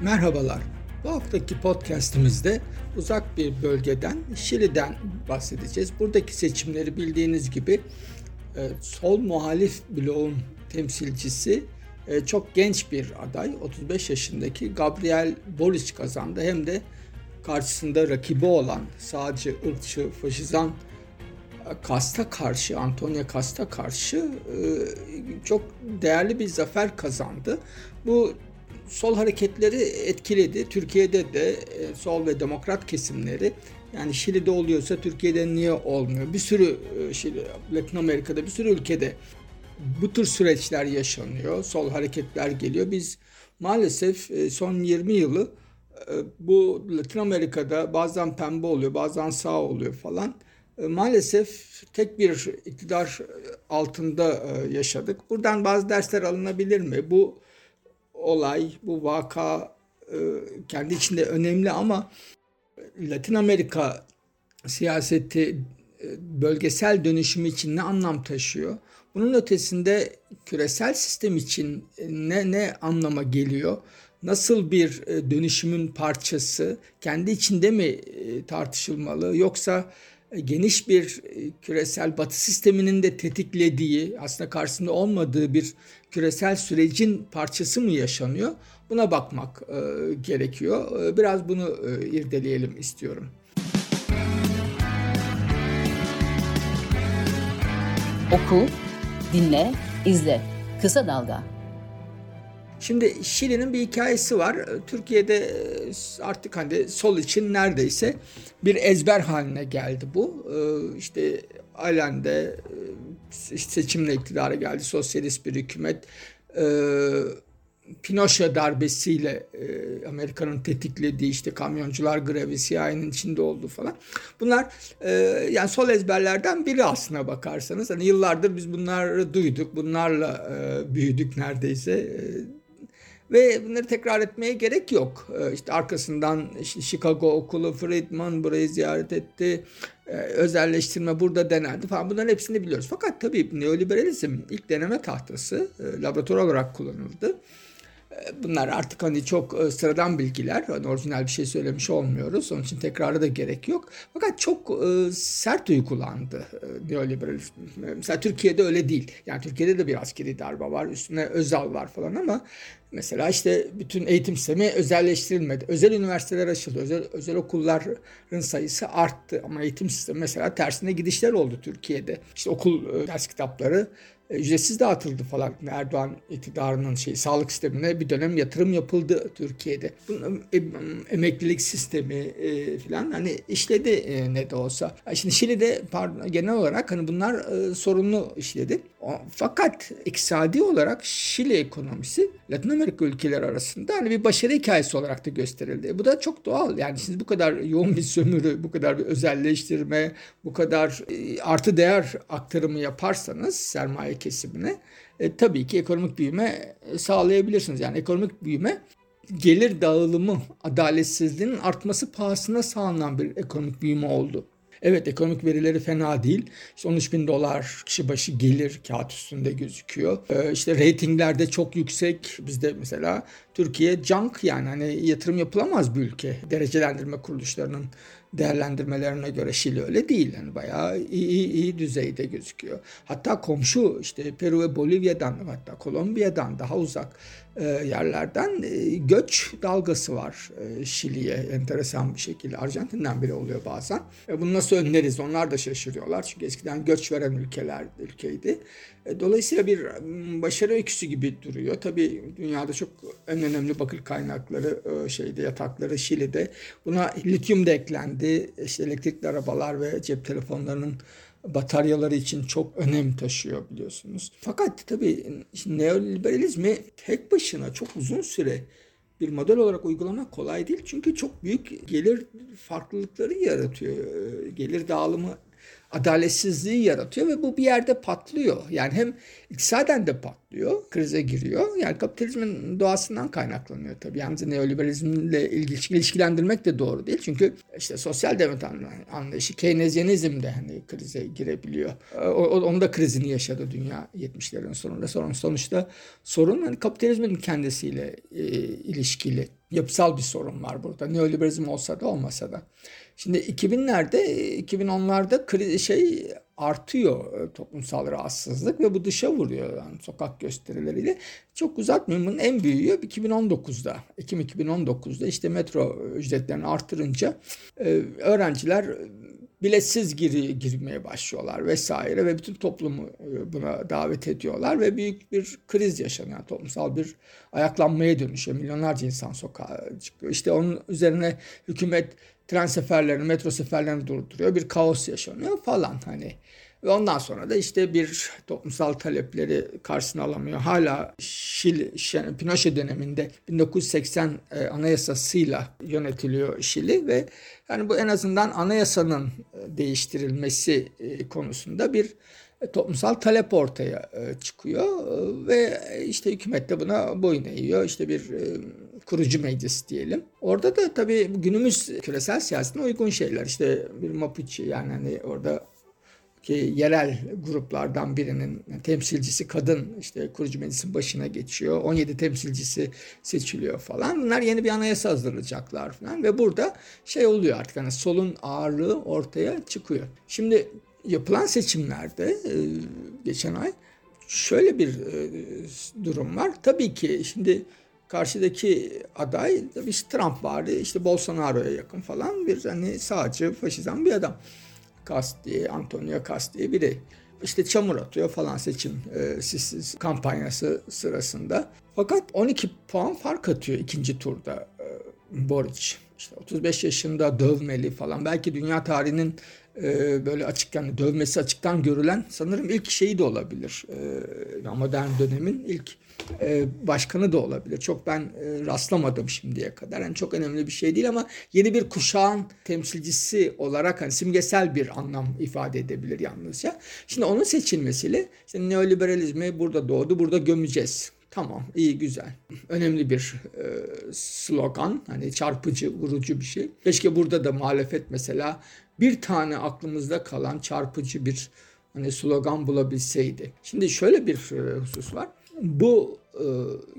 Merhabalar. Bu haftaki podcastimizde uzak bir bölgeden, Şili'den bahsedeceğiz. Buradaki seçimleri bildiğiniz gibi e, sol muhalif bloğun temsilcisi e, çok genç bir aday, 35 yaşındaki Gabriel Boric kazandı. Hem de karşısında rakibi olan sağcı, ırkçı, faşizan Kast'a karşı, Antonio Kast'a karşı e, çok değerli bir zafer kazandı. Bu sol hareketleri etkiledi. Türkiye'de de e, sol ve demokrat kesimleri yani Şili'de oluyorsa Türkiye'de niye olmuyor? Bir sürü e, Şili, Latin Amerika'da bir sürü ülkede bu tür süreçler yaşanıyor. Sol hareketler geliyor. Biz maalesef son 20 yılı bu Latin Amerika'da bazen pembe oluyor, bazen sağ oluyor falan e, maalesef tek bir iktidar altında e, yaşadık. Buradan bazı dersler alınabilir mi? Bu olay, bu vaka e, kendi içinde önemli ama Latin Amerika siyaseti bölgesel dönüşüm için ne anlam taşıyor? Bunun ötesinde küresel sistem için ne ne anlama geliyor? Nasıl bir dönüşümün parçası? Kendi içinde mi tartışılmalı yoksa e, geniş bir e, küresel batı sisteminin de tetiklediği, aslında karşısında olmadığı bir küresel sürecin parçası mı yaşanıyor? Buna bakmak e, gerekiyor. E, biraz bunu e, irdeleyelim istiyorum. Oku, dinle, izle. Kısa Dalga. Şimdi Şili'nin bir hikayesi var. Türkiye'de e, artık hani sol için neredeyse bir ezber haline geldi bu. E, işte Alen'de e, seçimle iktidara geldi sosyalist bir hükümet. Pinochet darbesiyle Amerika'nın tetiklediği işte kamyoncular grevi CIA'nın içinde olduğu falan. Bunlar yani sol ezberlerden biri aslına bakarsanız. Hani yıllardır biz bunları duyduk. Bunlarla büyüdük neredeyse ve bunları tekrar etmeye gerek yok. Ee, işte arkasından işte Chicago okulu Friedman burayı ziyaret etti. Ee, özelleştirme burada denendi falan. Bunların hepsini biliyoruz. Fakat tabii neoliberalizm ilk deneme tahtası e, laboratuvar olarak kullanıldı. Bunlar artık hani çok e, sıradan bilgiler. Hani orijinal bir şey söylemiş olmuyoruz. Onun için tekrarı da gerek yok. Fakat çok e, sert uygulandı e, neoliberalizm. Mesela Türkiye'de öyle değil. Yani Türkiye'de de bir askeri darbe var. Üstüne Özal var falan ama Mesela işte bütün eğitim sistemi özelleştirilmedi. Özel üniversiteler açıldı. Özel, özel okulların sayısı arttı. Ama eğitim sistemi mesela tersine gidişler oldu Türkiye'de. İşte okul ders kitapları ücretsiz dağıtıldı falan. Erdoğan iktidarının şey sağlık sistemine bir dönem yatırım yapıldı Türkiye'de. Bunun emeklilik sistemi e, falan hani işledi e, ne de olsa. Şimdi Şili'de pardon, genel olarak hani bunlar e, sorunlu işledi. Fakat iktisadi olarak Şili ekonomisi Latin Amerika ülkeleri arasında hani bir başarı hikayesi olarak da gösterildi. Bu da çok doğal. Yani siz bu kadar yoğun bir sömürü, bu kadar bir özelleştirme, bu kadar e, artı değer aktarımı yaparsanız sermaye kesimine e, tabii ki ekonomik büyüme e, sağlayabilirsiniz. Yani ekonomik büyüme gelir dağılımı adaletsizliğinin artması pahasına sağlanan bir ekonomik büyüme oldu. Evet ekonomik verileri fena değil. İşte 13 bin dolar kişi başı gelir kağıt üstünde gözüküyor. Ee, işte reytinglerde çok yüksek. Bizde mesela Türkiye junk yani hani yatırım yapılamaz bir ülke. Derecelendirme kuruluşlarının değerlendirmelerine göre Şili öyle değil. Yani bayağı iyi, iyi, iyi düzeyde gözüküyor. Hatta komşu işte Peru ve Bolivya'dan hatta Kolombiya'dan daha uzak e, yerlerden e, göç dalgası var e, Şili'ye enteresan bir şekilde. Arjantin'den bile oluyor bazen. E, bunu nasıl önleriz? Onlar da şaşırıyorlar. Çünkü eskiden göç veren ülkeler ülkeydi. E, dolayısıyla bir başarı öyküsü gibi duruyor. Tabii dünyada çok en önemli bakır kaynakları e, şeyde yatakları Şili'de. Buna lityum da eklendi. İşte elektrikli arabalar ve cep telefonlarının bataryaları için çok önem taşıyor biliyorsunuz. Fakat tabii neoliberalizmi tek başına çok uzun süre bir model olarak uygulamak kolay değil. Çünkü çok büyük gelir farklılıkları yaratıyor. E, gelir dağılımı adaletsizliği yaratıyor ve bu bir yerde patlıyor. Yani hem iktisaden de patlıyor, krize giriyor. Yani kapitalizmin doğasından kaynaklanıyor tabii. Yalnız neoliberalizmle ilişkilendirmek de doğru değil. Çünkü işte sosyal devlet anlayışı, Keynesyenizm de hani krize girebiliyor. Onun da krizini yaşadı dünya 70'lerin sonunda. Sonra sonuçta sorun hani kapitalizmin kendisiyle e, ilişkili. yapısal bir sorun var burada. Neoliberalizm olsa da olmasa da. Şimdi 2000'lerde, 2010'larda kriz şey artıyor e, toplumsal rahatsızlık ve bu dışa vuruyor yani sokak gösterileriyle. Çok uzatmayayım bunun en büyüğü 2019'da. Ekim 2019'da işte metro ücretlerini artırınca e, öğrenciler biletsiz gir, girmeye başlıyorlar vesaire ve bütün toplumu e, buna davet ediyorlar ve büyük bir kriz yaşanıyor. Yani toplumsal bir ayaklanmaya dönüşüyor. Milyonlarca insan sokağa çıkıyor. İşte onun üzerine hükümet tren seferlerini, metro seferlerini durduruyor. Bir kaos yaşanıyor falan hani. Ve ondan sonra da işte bir toplumsal talepleri karşısına alamıyor. Hala Şili, Pinochet döneminde 1980 e, anayasasıyla yönetiliyor Şili ve yani bu en azından anayasanın e, değiştirilmesi e, konusunda bir toplumsal talep ortaya çıkıyor ve işte hükümet de buna boyun eğiyor. İşte bir kurucu meclis diyelim. Orada da tabii günümüz küresel siyasetine uygun şeyler. İşte bir Mapuche yani hani orada ki yerel gruplardan birinin temsilcisi kadın işte kurucu meclisin başına geçiyor. 17 temsilcisi seçiliyor falan. Bunlar yeni bir anayasa hazırlayacaklar falan ve burada şey oluyor artık hani solun ağırlığı ortaya çıkıyor. Şimdi yapılan seçimlerde e, geçen ay şöyle bir e, durum var. Tabii ki şimdi karşıdaki aday tabii işte Trump vardı işte Bolsonaro'ya yakın falan bir hani sağcı faşizan bir adam. Casti, Antonio Casti biri. İşte çamur atıyor falan seçim e, siz, kampanyası sırasında. Fakat 12 puan fark atıyor ikinci turda e, Boric. İşte 35 yaşında dövmeli falan. Belki dünya tarihinin e, böyle açık yani dövmesi açıktan görülen sanırım ilk şeyi de olabilir. E, modern dönemin ilk e, başkanı da olabilir. Çok ben e, rastlamadım şimdiye kadar. Yani çok önemli bir şey değil ama yeni bir kuşağın temsilcisi olarak hani simgesel bir anlam ifade edebilir yalnızca. Şimdi onun seçilmesiyle işte neoliberalizmi burada doğdu, burada gömeceğiz. Tamam, iyi, güzel. Önemli bir e, slogan, hani çarpıcı, vurucu bir şey. Keşke burada da muhalefet mesela bir tane aklımızda kalan çarpıcı bir hani slogan bulabilseydi. Şimdi şöyle bir e, husus var bu e,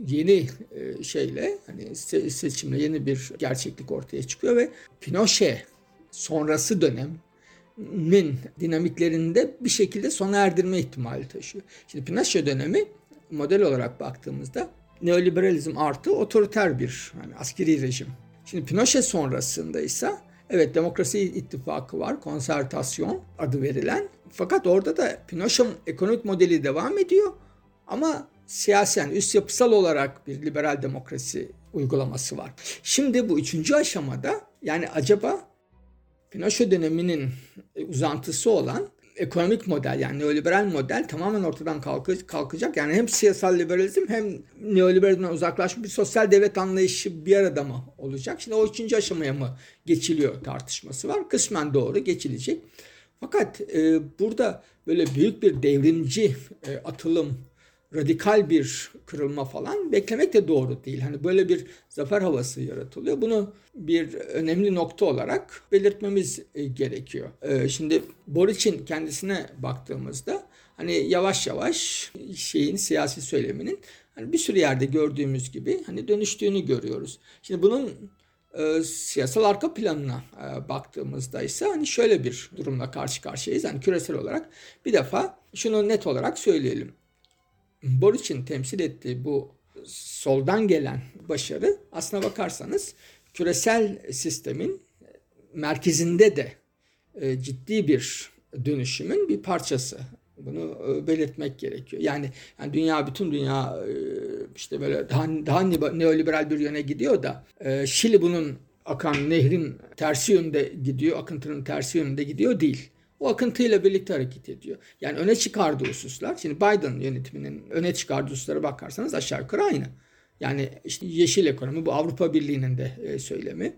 yeni e, şeyle hani seçimle yeni bir gerçeklik ortaya çıkıyor ve Pinochet sonrası dönemin dinamiklerinde bir şekilde sona erdirme ihtimali taşıyor. Şimdi Pinochet dönemi model olarak baktığımızda neoliberalizm artı otoriter bir hani askeri rejim. Şimdi Pinochet sonrasında ise evet demokrasi ittifakı var, konsertasyon adı verilen. Fakat orada da Pinochet'in ekonomik modeli devam ediyor ama siyasi üst yapısal olarak bir liberal demokrasi uygulaması var. Şimdi bu üçüncü aşamada yani acaba Pinochet döneminin uzantısı olan ekonomik model yani neoliberal model tamamen ortadan kalkacak. Yani hem siyasal liberalizm hem neoliberalizmden uzaklaşmış bir sosyal devlet anlayışı bir arada mı olacak? Şimdi o üçüncü aşamaya mı geçiliyor tartışması var. Kısmen doğru geçilecek. Fakat e, burada böyle büyük bir devrimci e, atılım radikal bir kırılma falan beklemek de doğru değil. Hani böyle bir zafer havası yaratılıyor. Bunu bir önemli nokta olarak belirtmemiz e, gerekiyor. E, şimdi Boric'in kendisine baktığımızda hani yavaş yavaş şeyin siyasi söyleminin hani bir sürü yerde gördüğümüz gibi hani dönüştüğünü görüyoruz. Şimdi bunun e, siyasal arka planına baktığımızda ise hani şöyle bir durumla karşı karşıyayız. Hani küresel olarak bir defa şunu net olarak söyleyelim. Boric'in temsil ettiği bu soldan gelen başarı aslına bakarsanız küresel sistemin merkezinde de e, ciddi bir dönüşümün bir parçası. Bunu e, belirtmek gerekiyor. Yani, yani dünya bütün dünya e, işte böyle daha, daha neoliberal bir yöne gidiyor da Şili bunun akan nehrin tersi yönde gidiyor, akıntının tersi yönünde gidiyor değil o akıntıyla birlikte hareket ediyor. Yani öne çıkardığı hususlar, şimdi Biden yönetiminin öne çıkardığı hususlara bakarsanız aşağı yukarı aynı. Yani işte yeşil ekonomi bu Avrupa Birliği'nin de e, söylemi.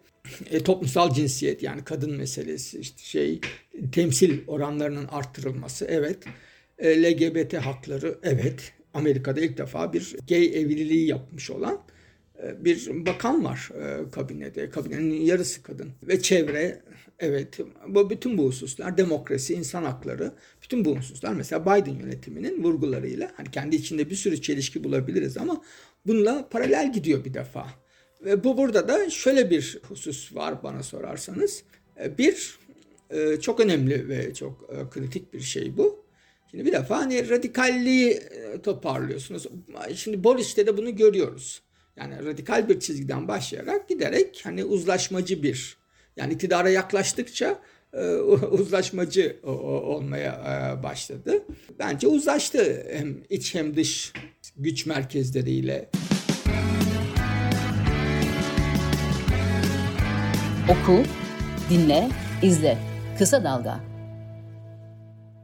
E, toplumsal cinsiyet yani kadın meselesi işte şey temsil oranlarının arttırılması evet. E, LGBT hakları evet. Amerika'da ilk defa bir gay evliliği yapmış olan bir bakan var e, kabinede. Kabinenin yarısı kadın. Ve çevre evet bu bütün bu hususlar demokrasi, insan hakları bütün bu hususlar mesela Biden yönetiminin vurgularıyla hani kendi içinde bir sürü çelişki bulabiliriz ama bununla paralel gidiyor bir defa. Ve bu burada da şöyle bir husus var bana sorarsanız. E, bir e, çok önemli ve çok e, kritik bir şey bu. Şimdi bir defa hani radikalliği toparlıyorsunuz. Şimdi Boris'te de bunu görüyoruz. Yani radikal bir çizgiden başlayarak giderek hani uzlaşmacı bir yani iktidara yaklaştıkça uzlaşmacı olmaya başladı. Bence uzlaştı hem iç hem dış güç merkezleriyle. Oku, dinle, izle. Kısa Dalga.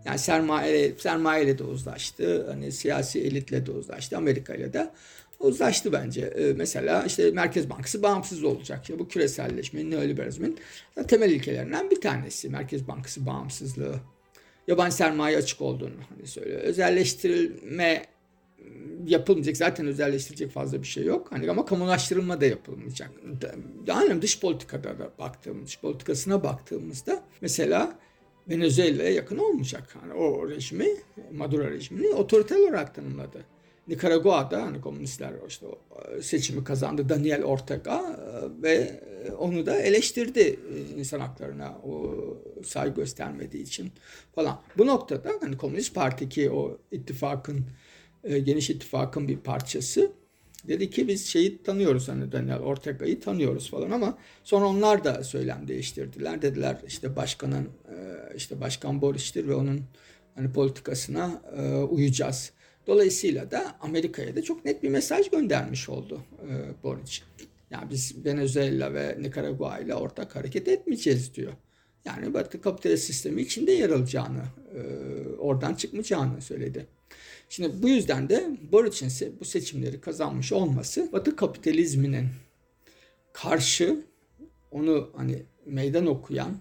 Yani sermaye, sermayeyle de uzlaştı. Hani siyasi elitle de uzlaştı. Amerika ile de uzlaştı bence. Ee, mesela işte Merkez Bankası bağımsız olacak. İşte bu küreselleşmenin, neoliberalizmin temel ilkelerinden bir tanesi. Merkez Bankası bağımsızlığı. Yabancı sermaye açık olduğunu hani söylüyor. Özelleştirilme yapılmayacak. Zaten özelleştirecek fazla bir şey yok. Hani ama kamulaştırılma da yapılmayacak. Yani dış politikada da baktığımız, dış politikasına baktığımızda mesela Venezuela'ya yakın olmayacak. Hani o rejimi, Maduro rejimini otoriter olarak tanımladı. Nikaragua'da hani komünistler işte seçimi kazandı Daniel Ortega e, ve onu da eleştirdi e, insan haklarına o saygı göstermediği için falan. Bu noktada hani Komünist Parti ki o ittifakın e, geniş ittifakın bir parçası. Dedi ki biz şeyi tanıyoruz hani Daniel Ortega'yı tanıyoruz falan ama sonra onlar da söylem değiştirdiler. Dediler işte başkanın e, işte başkan Boris'tir ve onun hani politikasına e, uyacağız. Dolayısıyla da Amerika'ya da çok net bir mesaj göndermiş oldu e, Boric. Yani biz Venezuela ve Nikaragua ile ortak hareket etmeyeceğiz diyor. Yani Batı kapitalist sistemi içinde yer alacağını, e, oradan çıkmayacağını söyledi. Şimdi bu yüzden de Boric'in bu seçimleri kazanmış olması Batı kapitalizminin karşı onu hani meydan okuyan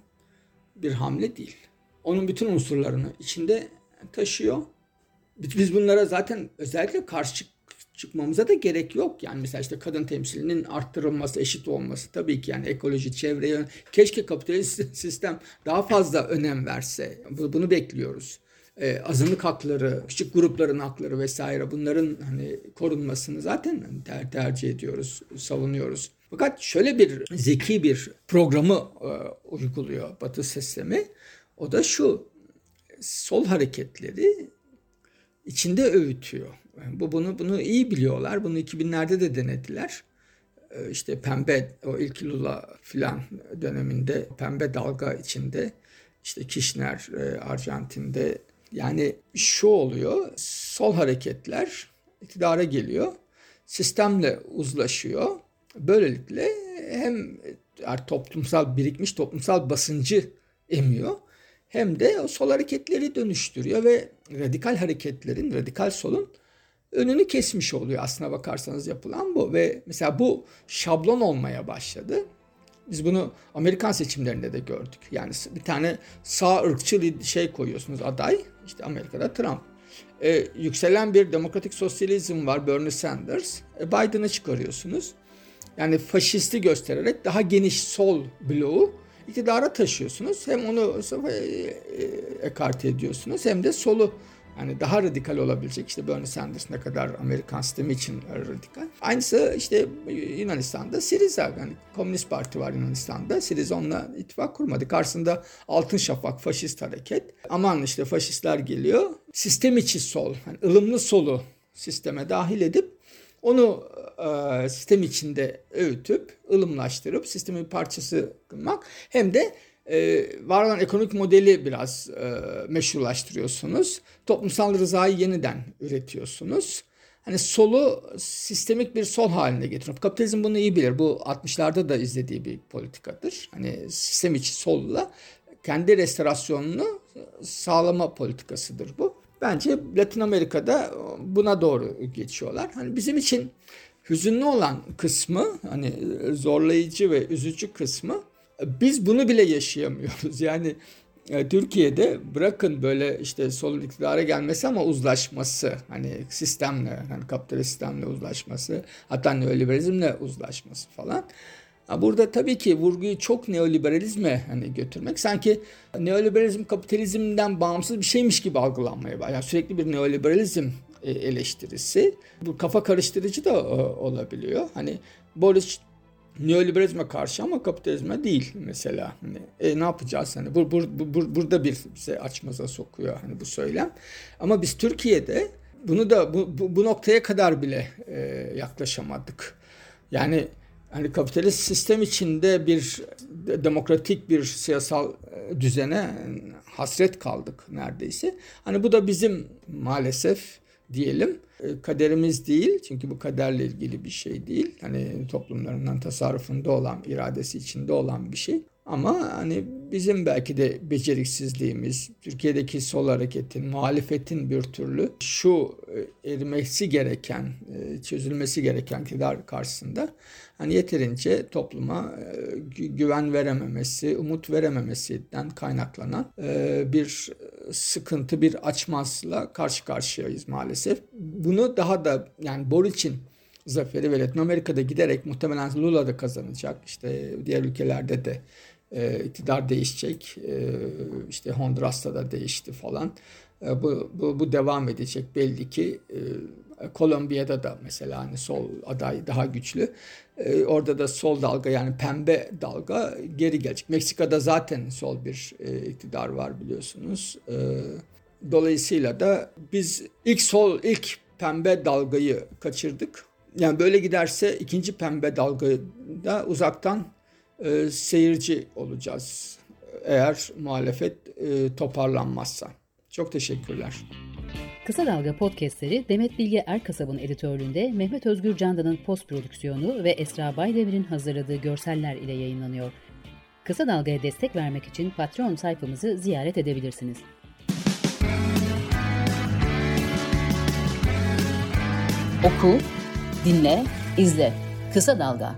bir hamle değil. Onun bütün unsurlarını içinde taşıyor. Biz bunlara zaten özellikle karşı çıkmamıza da gerek yok. Yani mesela işte kadın temsilinin arttırılması, eşit olması tabii ki yani ekoloji, çevreye keşke kapitalist sistem daha fazla önem verse. Bunu bekliyoruz e, azınlık hakları, küçük grupların hakları vesaire bunların hani korunmasını zaten ter, tercih ediyoruz, savunuyoruz. Fakat şöyle bir zeki bir programı e, uyguluyor Batı sistemi. O da şu, sol hareketleri içinde öğütüyor. Bu bunu bunu iyi biliyorlar. Bunu 2000'lerde de denediler. E, işte pembe o ilk Lula filan döneminde pembe dalga içinde işte Kirchner e, Arjantin'de yani şu oluyor, sol hareketler iktidara geliyor, sistemle uzlaşıyor. Böylelikle hem toplumsal birikmiş toplumsal basıncı emiyor hem de o sol hareketleri dönüştürüyor ve radikal hareketlerin, radikal solun önünü kesmiş oluyor aslına bakarsanız yapılan bu ve mesela bu şablon olmaya başladı. Biz bunu Amerikan seçimlerinde de gördük. Yani bir tane sağ ırkçı şey koyuyorsunuz aday. İşte Amerika'da Trump. Ee, yükselen bir demokratik sosyalizm var Bernie Sanders. E, Biden'ı çıkarıyorsunuz. Yani faşisti göstererek daha geniş sol bloğu iktidara taşıyorsunuz. Hem onu e, e, ekarte ediyorsunuz hem de solu yani daha radikal olabilecek işte Bernie Sanders ne kadar Amerikan sistemi için radikal. Aynısı işte Yunanistan'da Siriza yani Komünist Parti var Yunanistan'da. Siriza onunla ittifak kurmadı. Karşısında Altın Şafak faşist hareket. Aman işte faşistler geliyor. Sistem içi sol, yani ılımlı solu sisteme dahil edip onu e, sistem içinde öğütüp, ılımlaştırıp sistemin parçası kılmak hem de e, var olan ekonomik modeli biraz e, meşrulaştırıyorsunuz. Toplumsal rızayı yeniden üretiyorsunuz. Hani solu sistemik bir sol haline getiriyor. Kapitalizm bunu iyi bilir. Bu 60'larda da izlediği bir politikadır. Hani sistem içi solla kendi restorasyonunu sağlama politikasıdır bu. Bence Latin Amerika'da buna doğru geçiyorlar. Hani bizim için hüzünlü olan kısmı, hani zorlayıcı ve üzücü kısmı biz bunu bile yaşayamıyoruz. Yani e, Türkiye'de bırakın böyle işte sol iktidara gelmesi ama uzlaşması hani sistemle hani kapitalist sistemle uzlaşması hatta neoliberalizmle uzlaşması falan. Burada tabii ki vurguyu çok neoliberalizme hani götürmek sanki neoliberalizm kapitalizmden bağımsız bir şeymiş gibi algılanmaya başlıyor. Yani sürekli bir neoliberalizm eleştirisi. Bu kafa karıştırıcı da e, olabiliyor. Hani Boris neoliberalizme karşı ama kapitalizme değil mesela. Hani, e, ne yapacağız? Hani bu, bu, bu, burada bir bize açmaza sokuyor hani bu söylem. Ama biz Türkiye'de bunu da bu, bu, bu noktaya kadar bile e, yaklaşamadık. Yani hani kapitalist sistem içinde bir demokratik bir siyasal e, düzene hasret kaldık neredeyse. Hani bu da bizim maalesef diyelim e, kaderimiz değil çünkü bu kaderle ilgili bir şey değil. Hani toplumlarından tasarrufunda olan, iradesi içinde olan bir şey. Ama hani bizim belki de beceriksizliğimiz, Türkiye'deki sol hareketin, muhalefetin bir türlü şu e, erimesi gereken, e, çözülmesi gereken iktidar karşısında hani yeterince topluma e, güven verememesi, umut verememesinden kaynaklanan bir sıkıntı, bir açmazla karşı karşıyayız maalesef. Bunu daha da yani Boric'in zaferi ve Latin Amerika'da giderek muhtemelen Lula da kazanacak. İşte diğer ülkelerde de e, iktidar değişecek. E, işte Honduras'ta da değişti falan. E, bu, bu, bu devam edecek belli ki. E, Kolombiya'da da mesela hani sol aday daha güçlü. E, orada da sol dalga yani pembe dalga geri gelecek. Meksika'da zaten sol bir e, iktidar var biliyorsunuz. E, dolayısıyla da biz ilk sol ilk pembe dalgayı kaçırdık. Yani böyle giderse ikinci pembe dalgayı da uzaktan e, seyirci olacağız eğer muhalefet e, toparlanmazsa. Çok teşekkürler. Kısa Dalga podcastleri Demet Bilge Erkasab'ın editörlüğünde Mehmet Özgür Candan'ın post prodüksiyonu ve Esra Baydemir'in hazırladığı görseller ile yayınlanıyor. Kısa Dalga'ya destek vermek için Patreon sayfamızı ziyaret edebilirsiniz. Oku, dinle, izle. Kısa Dalga.